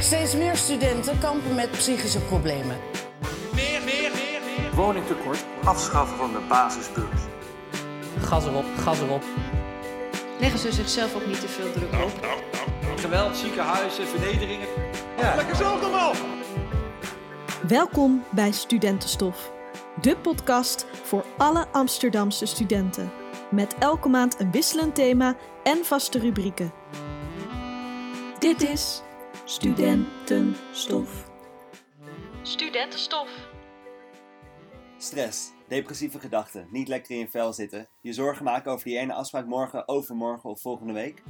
Steeds meer studenten kampen met psychische problemen. Meer, meer, meer, meer. Woningtekort, afschaffen van de basisbeurs. Gas erop, gas erop. Leggen ze zichzelf ook niet te veel druk op? Geweld, ziekenhuizen, vernederingen. Lekker zelf nog wel. Welkom bij Studentenstof, de podcast voor alle Amsterdamse studenten. Met elke maand een wisselend thema en vaste rubrieken. Dit is Studentenstof. Studentenstof. Stress, depressieve gedachten, niet lekker in je vel zitten, je zorgen maken over die ene afspraak morgen, overmorgen of volgende week.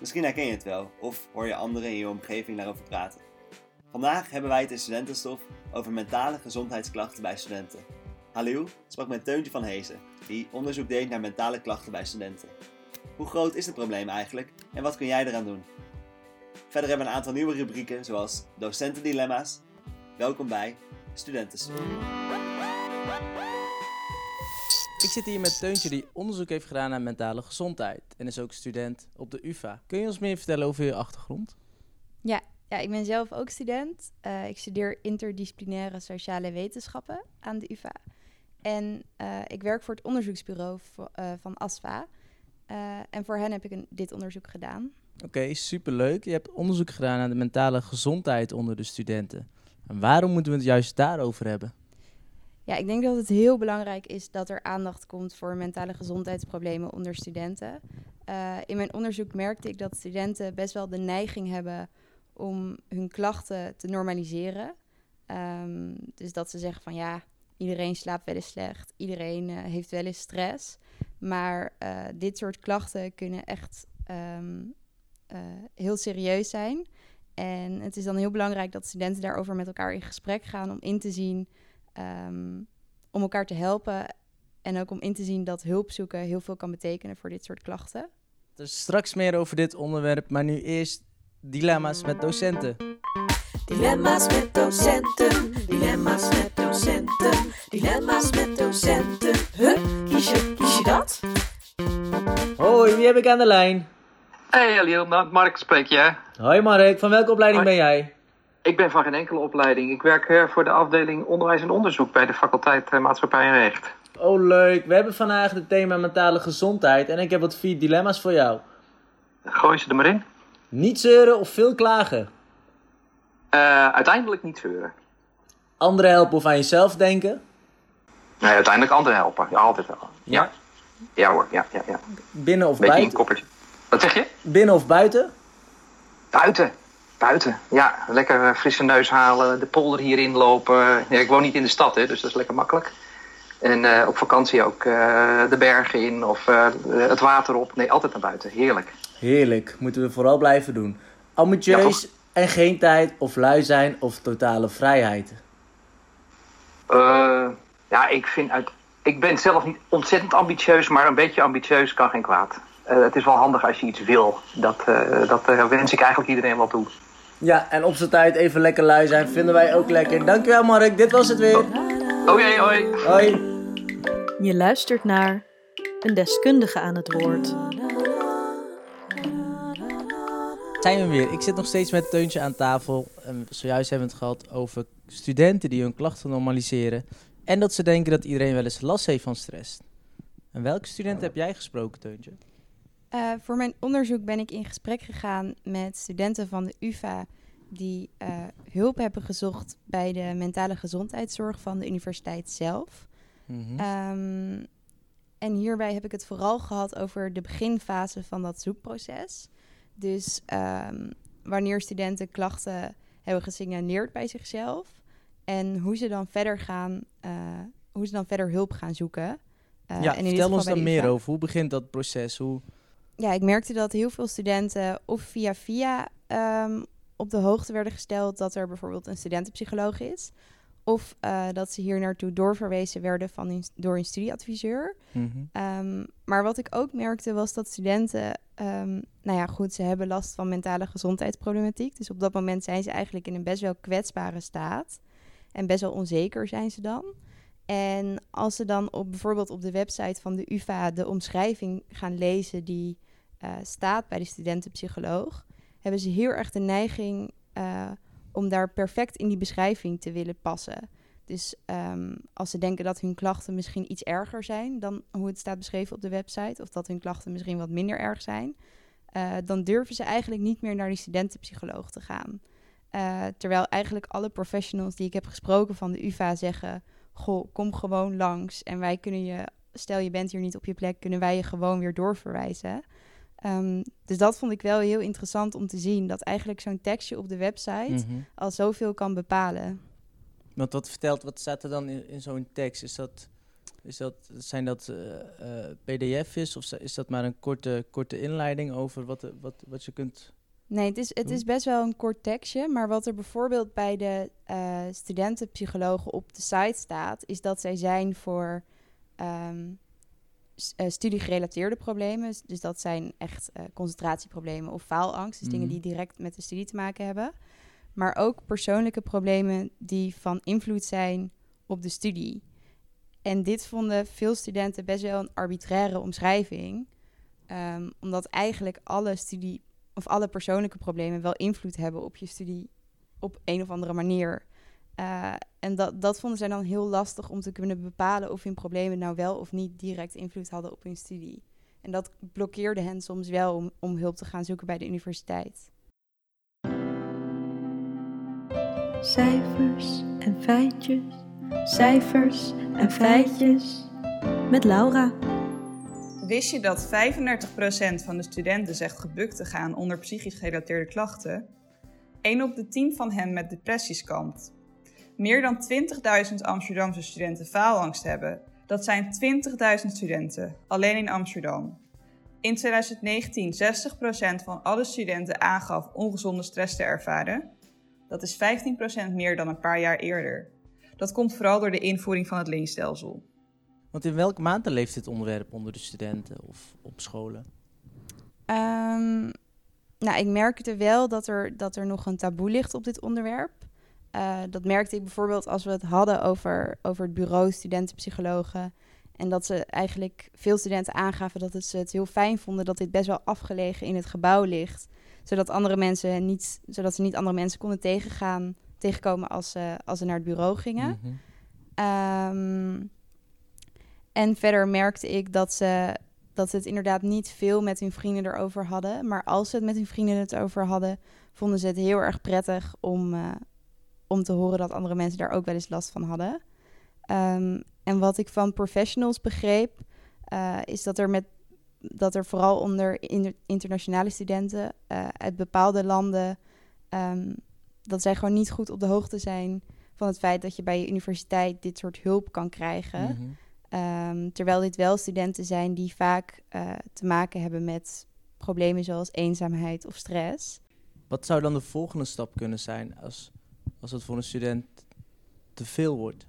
Misschien herken je het wel, of hoor je anderen in je omgeving daarover praten. Vandaag hebben wij het in Studentenstof over mentale gezondheidsklachten bij studenten. Halil sprak met Teuntje van Hezen, die onderzoek deed naar mentale klachten bij studenten. Hoe groot is het probleem eigenlijk en wat kun jij eraan doen? Verder hebben we een aantal nieuwe rubrieken zoals docentendilemma's. Welkom bij Studentenstof. Ik zit hier met Teuntje die onderzoek heeft gedaan naar mentale gezondheid. En is ook student op de UvA. Kun je ons meer vertellen over je achtergrond? Ja, ja ik ben zelf ook student. Eh, ik studeer interdisciplinaire sociale wetenschappen aan de UvA. En eh, ik werk voor het onderzoeksbureau eh, van ASFA. Eh, en voor hen heb ik een, dit onderzoek gedaan. Oké, superleuk. Je hebt onderzoek gedaan naar de mentale gezondheid onder de studenten. En waarom moeten we het juist daarover hebben? Ja, ik denk dat het heel belangrijk is dat er aandacht komt voor mentale gezondheidsproblemen onder studenten. Eh, in mijn onderzoek merkte ik dat studenten best wel de neiging hebben om hun klachten te normaliseren. Ehm, dus dat ze zeggen van ja, iedereen slaapt wel eens slecht, iedereen eh, heeft wel eens stress. Maar eh, dit soort klachten kunnen echt ehm, eh, heel serieus zijn. En het is dan heel belangrijk dat studenten daarover met elkaar in gesprek gaan om in te zien Ehm, om elkaar te helpen en ook om in te zien dat hulp zoeken heel veel kan betekenen voor dit soort klachten. Dus straks meer over dit onderwerp, maar nu eerst dilemma's met docenten. Dilemma's met docenten, dilemma's met docenten, dilemma's met docenten. Huh, kies je, kies je dat? Hoi, wie heb ik aan de lijn? Hey Aliel, Ma- Mark spreek je. Hoi Mark, van welke opleiding Hoi. ben jij? Ik ben van geen enkele opleiding. Ik werk eh, voor de afdeling onderwijs en onderzoek bij de faculteit eh, maatschappij en recht. Oh leuk, we hebben vandaag het thema mentale gezondheid en ik heb wat vier dilemma's voor jou. Gooi ze er maar in. Niet zeuren of veel klagen. Eh, uiteindelijk niet zeuren. Anderen helpen of aan jezelf denken. Nee, uiteindelijk anderen helpen. Ja, altijd wel. Ja. Ja hoor, ja, ja, ja. Binnen of Beetje buiten. koppertje. Wat zeg je? Binnen of buiten. Buiten. Buiten. Ja, lekker eh, frisse neus halen, de polder hierin lopen. Ja, ik woon niet in de stad, hè, dus dat is lekker makkelijk. En eh, op vakantie ook eh, de bergen in of het water op. Nee, altijd naar buiten. Heerlijk. Heerlijk, moeten we vooral blijven doen. Ambitieus Ja, en geen tijd of lui zijn of totale vrijheid. Ja, ik vind uit. Ik ben zelf niet ontzettend ambitieus, maar een beetje ambitieus kan geen kwaad. Eh, het is wel handig als je iets wil. Dat, eh, dat eh, wens ik eigenlijk iedereen wel toe. Ja, en op zijn tijd even lekker lui zijn vinden wij ook lekker. Dankjewel Mark, dit was het weer. Oké, hoi. Hoi. Je luistert naar een deskundige aan het woord. Zijn we weer. Ik zit nog steeds met Teuntje aan tafel. En zojuist hebben we het gehad over studenten die hun klachten normaliseren. En dat ze denken dat iedereen wel eens last heeft van stress. En welke studenten heb jij gesproken, Teuntje? Eh, voor mijn onderzoek ben ik in gesprek gegaan met studenten van de UvA die eh, hulp hebben gezocht bij de mentale gezondheidszorg van de universiteit zelf. Mhm. Ehm, en hierbij heb ik het vooral gehad over de beginfase van dat zoekproces. Dus ehm, wanneer studenten klachten hebben gesignaleerd bij zichzelf en hoe ze dan verder gaan, eh, hoe ze dan verder hulp gaan zoeken. Eh, ja, en vertel ons dan meer over. Hoe begint dat proces? Hoe... Ja, ik merkte dat heel veel studenten of via via ehm, op de hoogte werden gesteld dat er bijvoorbeeld een studentenpsycholoog is. Of eh, dat ze hier naartoe doorverwezen werden van hun, door een studieadviseur. Mhm. Ehm, maar wat ik ook merkte was dat studenten, ehm, nou ja, goed, ze hebben last van mentale gezondheidsproblematiek. Dus op dat moment zijn ze eigenlijk in een best wel kwetsbare staat. En best wel onzeker zijn ze dan. En als ze dan op, bijvoorbeeld op de website van de UvA de omschrijving gaan lezen die eh, staat bij de studentenpsycholoog, hebben ze heel erg de neiging eh, om daar perfect in die beschrijving te willen passen. Dus ehm, als ze denken dat hun klachten misschien iets erger zijn dan hoe het staat beschreven op de website, of dat hun klachten misschien wat minder erg zijn, uh, dan durven ze eigenlijk niet meer naar die studentenpsycholoog te gaan. Terwijl eigenlijk alle professionals die ik heb gesproken van de UVA zeggen: Goh, kom gewoon langs en wij kunnen je, stel je bent hier niet op je plek, kunnen wij je gewoon weer doorverwijzen. Um, dus dat vond ik wel heel interessant om te zien, dat eigenlijk zo'n tekstje op de website mm -hmm. al zoveel kan bepalen. Want wat vertelt, wat staat er dan in, in zo'n tekst? Is dat, is dat, zijn dat uh, uh, pdf's of is dat maar een korte, korte inleiding over wat, wat, wat je kunt... Nee, het is, het is best wel een kort tekstje, maar wat er bijvoorbeeld bij de uh, studentenpsychologen op de site staat, is dat zij zijn voor um, studiegerelateerde problemen. Dus dat zijn echt concentratieproblemen of faalangst, dus mm. dingen die direct met de studie te maken hebben maar ook persoonlijke problemen die van invloed zijn op de studie. En dit vonden veel studenten best wel een arbitraire omschrijving, um, omdat eigenlijk alle studie of alle persoonlijke problemen wel invloed hebben op je studie op een of andere manier. Uh, en dat, dat vonden zij dan heel lastig om te kunnen bepalen of hun problemen nou wel of niet direct invloed hadden op hun studie. En dat blokkeerde hen soms wel om, om hulp te gaan zoeken bij de universiteit. Cijfers en feitjes, cijfers en feitjes. Met Laura. Wist je dat 35% van de studenten zegt gebukt te gaan onder psychisch gerelateerde klachten? 1 op de 10 van hen met depressies kampt. Meer dan 20.000 Amsterdamse studenten faalangst hebben. Dat zijn 20.000 studenten, alleen in Amsterdam. In 2019 60% van alle studenten aangaf ongezonde stress te ervaren. Dat is 15% meer dan een paar jaar eerder. Dat komt vooral door de invoering van het leenstelsel. Want in welke maanden leeft dit onderwerp onder de studenten of op scholen? Um, nou, ik merkte wel dat er, dat er nog een taboe ligt op dit onderwerp. Uh, dat merkte ik bijvoorbeeld als we het hadden over, over het bureau studentenpsychologen. En dat ze eigenlijk veel studenten aangaven dat het, ze het heel fijn vonden dat dit best wel afgelegen in het gebouw ligt zodat andere mensen niet, zodat ze niet andere mensen konden tegengaan, tegenkomen als ze, als ze naar het bureau gingen. Mm -hmm. um, en verder merkte ik dat ze, dat ze het inderdaad niet veel met hun vrienden erover hadden. Maar als ze het met hun vrienden het over hadden, vonden ze het heel erg prettig om, uh, om te horen dat andere mensen daar ook wel eens last van hadden. Um, en wat ik van professionals begreep, uh, is dat er met dat er vooral onder internationale studenten uh, uit bepaalde landen, um, dat zij gewoon niet goed op de hoogte zijn van het feit dat je bij je universiteit dit soort hulp kan krijgen. -hmm. Um, terwijl dit wel studenten zijn die vaak uh, te maken hebben met problemen zoals eenzaamheid of stress. Wat zou dan de volgende stap kunnen zijn als, als het voor een student te veel wordt?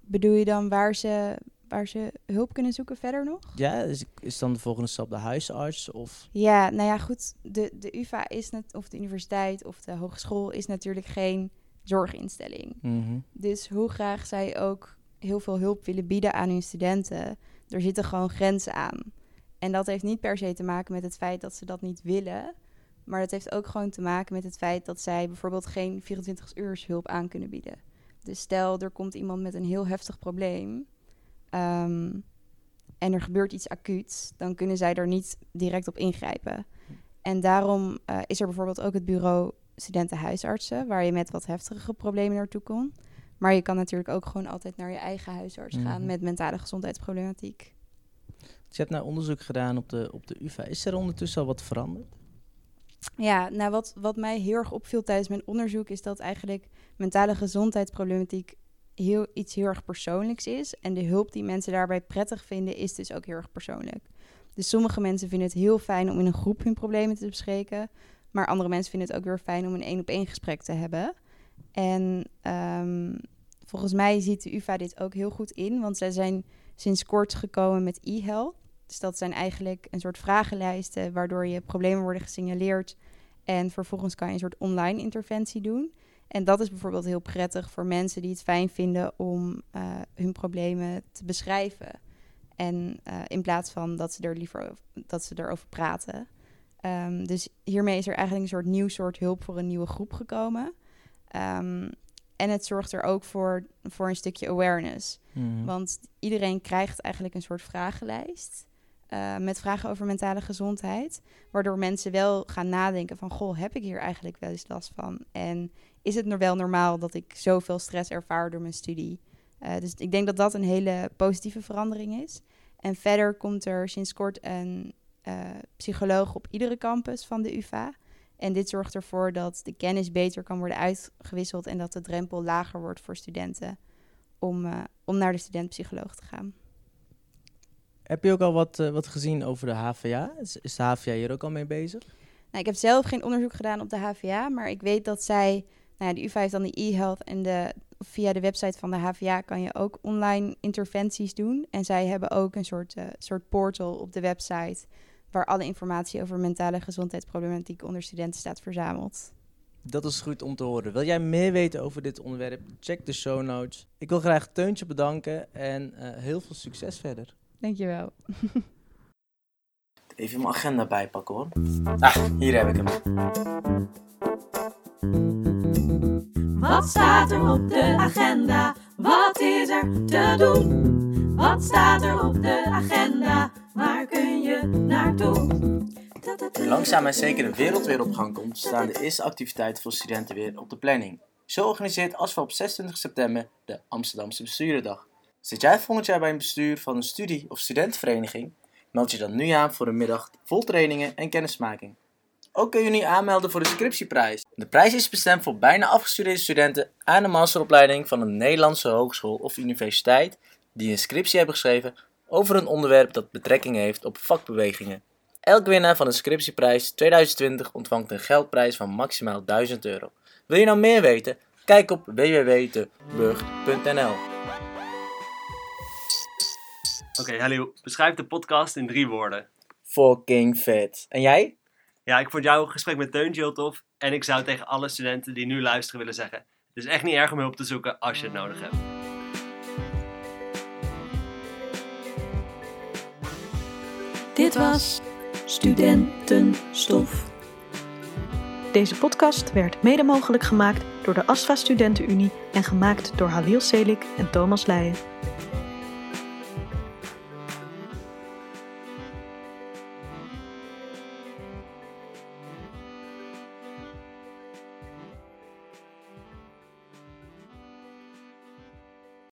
Bedoel je dan waar ze, waar ze hulp kunnen zoeken verder nog? Ja, is, is dan de volgende stap de huisarts? Of? Ja, nou ja, goed. De, de UvA is net, of de universiteit of de hogeschool is natuurlijk geen zorginstelling. Mm -hmm. Dus hoe graag zij ook heel veel hulp willen bieden aan hun studenten, er zitten gewoon grenzen aan. En dat heeft niet per se te maken met het feit dat ze dat niet willen. Maar dat heeft ook gewoon te maken met het feit dat zij bijvoorbeeld geen 24 uur hulp aan kunnen bieden. Dus stel, er komt iemand met een heel heftig probleem. Um, en er gebeurt iets acuuts, dan kunnen zij er niet direct op ingrijpen. En daarom uh, is er bijvoorbeeld ook het bureau studentenhuisartsen, waar je met wat heftigere problemen naartoe kon. Maar je kan natuurlijk ook gewoon altijd naar je eigen huisarts gaan Mhm. met mentale gezondheidsproblematiek. Dus je hebt nou onderzoek gedaan op de, op de UvA. Is er ondertussen al wat veranderd? Ja, nou wat, wat mij heel erg opviel tijdens mijn onderzoek is dat eigenlijk mentale gezondheidsproblematiek heel, iets heel erg persoonlijks is. En de hulp die mensen daarbij prettig vinden is dus ook heel erg persoonlijk. Dus sommige mensen vinden het heel fijn om in een groep hun problemen te bespreken. Maar andere mensen vinden het ook weer fijn om een één op één gesprek te hebben. En um, volgens mij ziet de UvA dit ook heel goed in. Want zij zijn sinds kort gekomen met e-health. Dus dat zijn eigenlijk een soort vragenlijsten waardoor je problemen worden gesignaleerd. En vervolgens kan je een soort online interventie doen. En dat is bijvoorbeeld heel prettig voor mensen die het fijn vinden om uh, hun problemen te beschrijven. En uh, in plaats van dat ze er liever over, dat ze erover praten. Ehm, dus hiermee is er eigenlijk een soort nieuw soort hulp voor een nieuwe groep gekomen. Ehm, en het zorgt er ook voor, voor een stukje awareness. Mhm. Want iedereen krijgt eigenlijk een soort vragenlijst. eh, met vragen over mentale gezondheid. Waardoor mensen wel gaan nadenken van... goh, heb ik hier eigenlijk wel eens last van? En is het nog wel normaal dat ik zoveel stress ervaar door mijn studie? Eh, dus ik denk dat dat een hele positieve verandering is. En verder komt er sinds kort een eh, psycholoog op iedere campus van de UvA. En dit zorgt ervoor dat de kennis beter kan worden uitgewisseld... en dat de drempel lager wordt voor studenten om, eh, om naar de studentpsycholoog te gaan. Heb je ook al wat, eh, wat gezien over de HVA? Is, is de HVA hier ook al mee bezig? Nou, ik heb zelf geen onderzoek gedaan op de HVA, maar ik weet dat zij, nou ja, de UvA heeft dan de e-health en de, via de website van de HVA kan je ook online interventies doen. En zij hebben ook een soort, eh, soort portal op de website waar alle informatie over mentale gezondheidsproblematiek onder studenten staat verzameld. Dat is goed om te horen. Wil jij meer weten over dit onderwerp? Check de show notes. Ik wil graag Teuntje bedanken en eh, heel veel succes verder. Dankjewel. Even mijn agenda bijpakken hoor. Ah, hier heb ik hem. Wat staat er op de agenda? Wat is er te doen? Wat staat er op de agenda? Langzaam en zeker de wereld weer op gang komt, staan de eerste activiteiten voor studenten weer op de planning. Zo organiseert ASFA op 26 september de Amsterdamse Bestuurderdag. Zit jij volgend jaar bij een bestuur van een studie- of studentenvereniging? Meld je dan nu aan voor een middag vol trainingen en kennismaking. Ook kun je nu aanmelden voor de scriptieprijs. De prijs is bestemd voor bijna afgestudeerde studenten aan de masteropleiding van een Nederlandse hogeschool of universiteit die een scriptie hebben geschreven over een onderwerp dat betrekking heeft op vakbewegingen. Elk winnaar van de scriptieprijs 2020 ontvangt een geldprijs van maximaal 1000 euro. Wil je nou meer weten? Kijk op www.deburg.nl. Oké, hallo. Beschrijf de podcast in drie woorden. Fucking vet. En jij? Ja, ik vond jouw gesprek met Teuntje heel tof. En ik zou tegen alle studenten die nu luisteren willen zeggen... Het is echt niet erg om hulp te zoeken als je het nodig hebt. Dit was Studentenstof. Deze podcast werd mede mogelijk gemaakt door de ASFA Studentenunie en gemaakt door Halil Selik en Thomas Leijen.